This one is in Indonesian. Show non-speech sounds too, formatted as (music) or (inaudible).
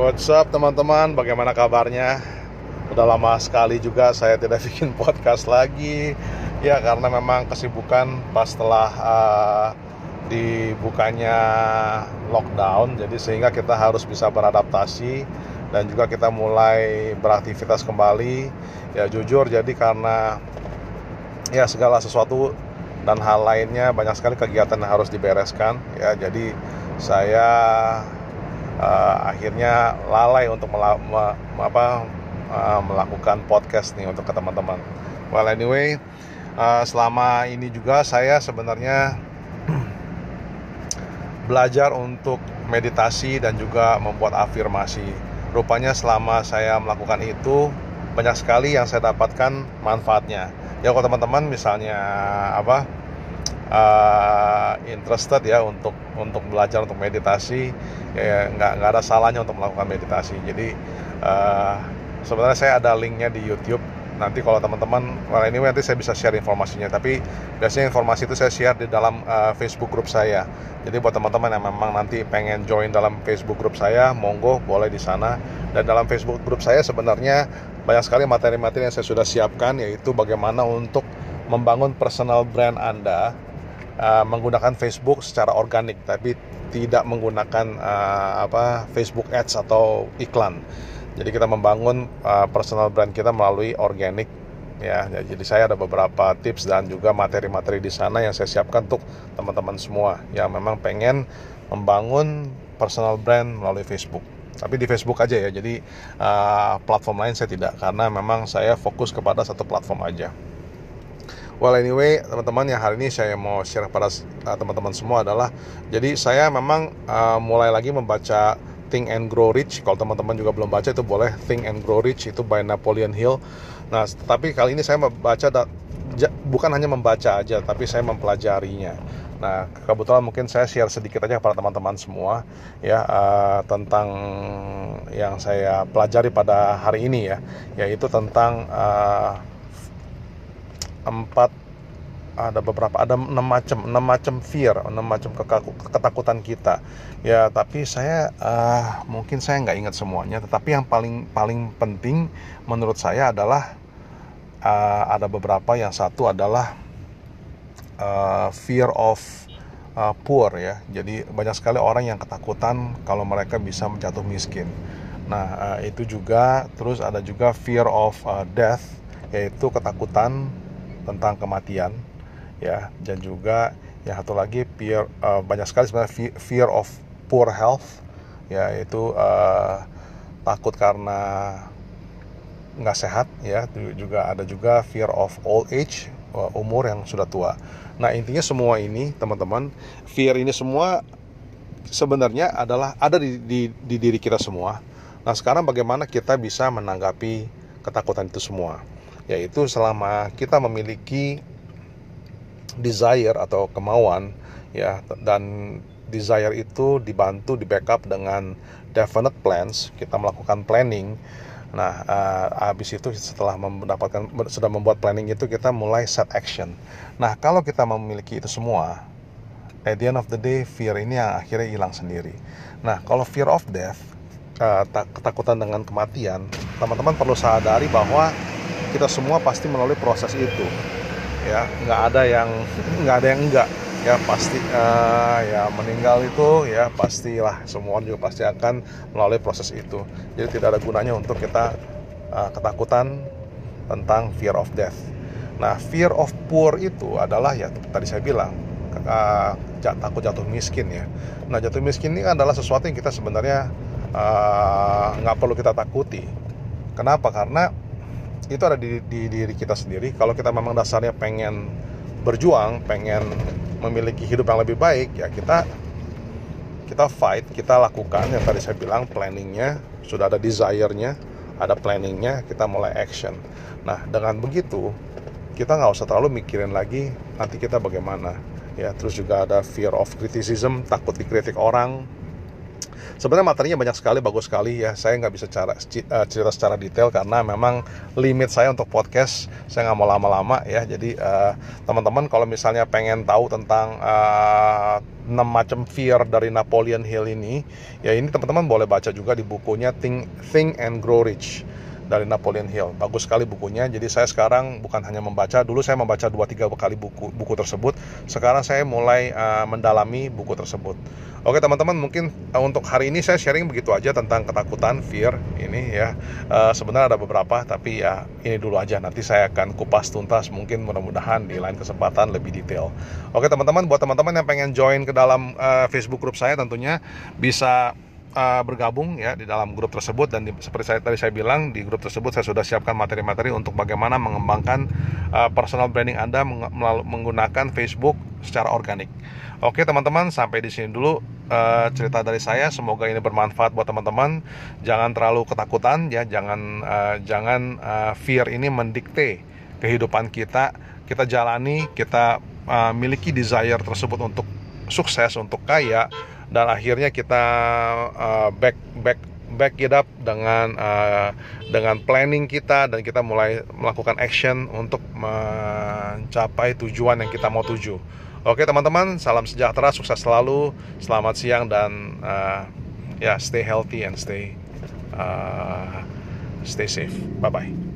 What's up teman-teman, bagaimana kabarnya? Udah lama sekali juga saya tidak (laughs) bikin podcast lagi. Ya karena memang kesibukan pas setelah uh, dibukanya lockdown Jadi sehingga kita harus bisa beradaptasi Dan juga kita mulai beraktivitas kembali. Ya jujur jadi karena ya segala sesuatu dan hal lainnya banyak sekali kegiatan yang harus dibereskan. Ya jadi saya uh, akhirnya lalai untuk mela me apa, uh, melakukan podcast nih untuk ke teman-teman. Well anyway, uh, selama ini juga saya sebenarnya (clears throat) belajar untuk meditasi dan juga membuat afirmasi. Rupanya selama saya melakukan itu banyak sekali yang saya dapatkan manfaatnya. Ya kalau teman-teman misalnya apa uh, interested ya untuk untuk belajar untuk meditasi. Ya nggak nggak ada salahnya untuk melakukan meditasi. Jadi uh, sebenarnya saya ada linknya di YouTube. Nanti kalau teman-teman well ini nanti saya bisa share informasinya. Tapi biasanya informasi itu saya share di dalam uh, Facebook grup saya. Jadi buat teman-teman yang memang nanti pengen join dalam Facebook grup saya monggo boleh di sana. Dan dalam Facebook grup saya sebenarnya banyak sekali materi-materi yang saya sudah siapkan yaitu bagaimana untuk membangun personal brand Anda uh, menggunakan Facebook secara organik tapi tidak menggunakan uh, apa Facebook Ads atau iklan. Jadi kita membangun uh, personal brand kita melalui organik ya. Jadi saya ada beberapa tips dan juga materi-materi di sana yang saya siapkan untuk teman-teman semua yang memang pengen membangun personal brand melalui Facebook. Tapi di Facebook aja ya. Jadi uh, platform lain saya tidak karena memang saya fokus kepada satu platform aja. Well anyway teman-teman yang hari ini saya mau share kepada uh, teman-teman semua adalah jadi saya memang uh, mulai lagi membaca Think and Grow Rich. Kalau teman-teman juga belum baca itu boleh Think and Grow Rich itu by Napoleon Hill. Nah tapi kali ini saya membaca bukan hanya membaca aja tapi saya mempelajarinya. Nah kebetulan mungkin saya share sedikit aja kepada teman-teman semua ya uh, tentang yang saya pelajari pada hari ini ya yaitu tentang uh, empat ada beberapa ada enam macam enam macam fear enam macam ketakutan kita. Ya tapi saya uh, mungkin saya nggak ingat semuanya tetapi yang paling paling penting menurut saya adalah uh, ada beberapa. Yang satu adalah uh, fear of uh, poor ya. Jadi banyak sekali orang yang ketakutan kalau mereka bisa menjatuh miskin. Nah uh, itu juga. Terus ada juga fear of uh, death yaitu ketakutan tentang kematian ya. Dan juga yang satu lagi fear uh, banyak sekali sebenarnya fear of poor health ya itu uh, takut karena nggak sehat ya. Juga ada juga fear of old age uh, umur yang sudah tua. Nah intinya semua ini teman-teman fear ini semua sebenarnya adalah ada di, di, di diri kita semua. Nah sekarang bagaimana kita bisa menanggapi ketakutan itu semua yaitu selama kita memiliki desire atau kemauan ya dan desire itu dibantu di backup dengan definite plans kita melakukan planning. Nah uh, habis itu setelah mendapatkan sudah membuat planning itu kita mulai set action. Nah kalau kita memiliki itu semua at the end of the day fear ini yang akhirnya hilang sendiri. Nah kalau fear of death uh, ketakutan dengan kematian teman-teman perlu sadari bahwa kita semua pasti melalui proses itu. Ya nggak ada yang (laughs) nggak ada yang enggak. Ya pasti uh, ya meninggal itu ya pastilah semua juga pasti akan melalui proses itu. Jadi tidak ada gunanya untuk kita uh, ketakutan tentang fear of death. Nah fear of poor itu adalah ya tadi saya bilang uh, takut jatuh miskin ya. Nah jatuh miskin ini adalah sesuatu yang kita sebenarnya nggak uh, perlu kita takuti. Kenapa? Karena itu ada di, di diri kita sendiri. Kalau kita memang dasarnya pengen berjuang pengen memiliki hidup yang lebih baik ya kita kita fight kita lakukan. Yang tadi saya bilang planningnya sudah ada desire-nya ada planningnya kita mulai action. Nah dengan begitu kita nggak usah terlalu mikirin lagi nanti kita bagaimana. Ya terus juga ada fear of criticism takut dikritik orang sebenarnya materinya banyak sekali bagus sekali ya. Saya nggak bisa cara uh, cerita secara detail karena memang limit saya untuk podcast. Saya nggak mau lama-lama ya. Jadi uh, teman-teman kalau misalnya pengen tahu tentang uh, 6 macam fear dari Napoleon Hill ini ya ini teman-teman boleh baca juga di bukunya Think Think and Grow Rich dari Napoleon Hill. Bagus sekali bukunya. Jadi saya sekarang bukan hanya membaca, dulu saya membaca 2-3 kali buku buku tersebut. Sekarang saya mulai uh, mendalami buku tersebut. Oke teman-teman, mungkin uh, untuk hari ini saya sharing begitu aja tentang ketakutan, fear ini ya. Uh, sebenarnya ada beberapa, tapi ya ini dulu aja. Nanti saya akan kupas tuntas, mungkin mudah-mudahan di lain kesempatan lebih detail. Oke teman-teman, buat teman-teman yang pengen join ke dalam uh, Facebook group saya tentunya bisa uh, bergabung ya di dalam grup tersebut dan di, seperti saya tadi saya bilang di grup tersebut saya sudah siapkan materi-materi untuk bagaimana mengembangkan uh, personal branding Anda meng menggunakan Facebook secara organik. Oke teman-teman sampai di sini dulu uh, cerita dari saya. Semoga ini bermanfaat buat teman-teman. Jangan terlalu ketakutan ya, jangan uh, jangan uh, fear ini mendikte kehidupan kita. Kita jalani, kita uh, miliki desire tersebut untuk sukses, untuk kaya dan akhirnya kita uh, back back back it up dengan uh, dengan planning kita dan kita mulai melakukan action untuk mencapai tujuan yang kita mau tuju. Oke teman-teman, salam sejahtera, sukses selalu, selamat siang dan uh, ya stay healthy and stay uh, stay safe. Bye bye.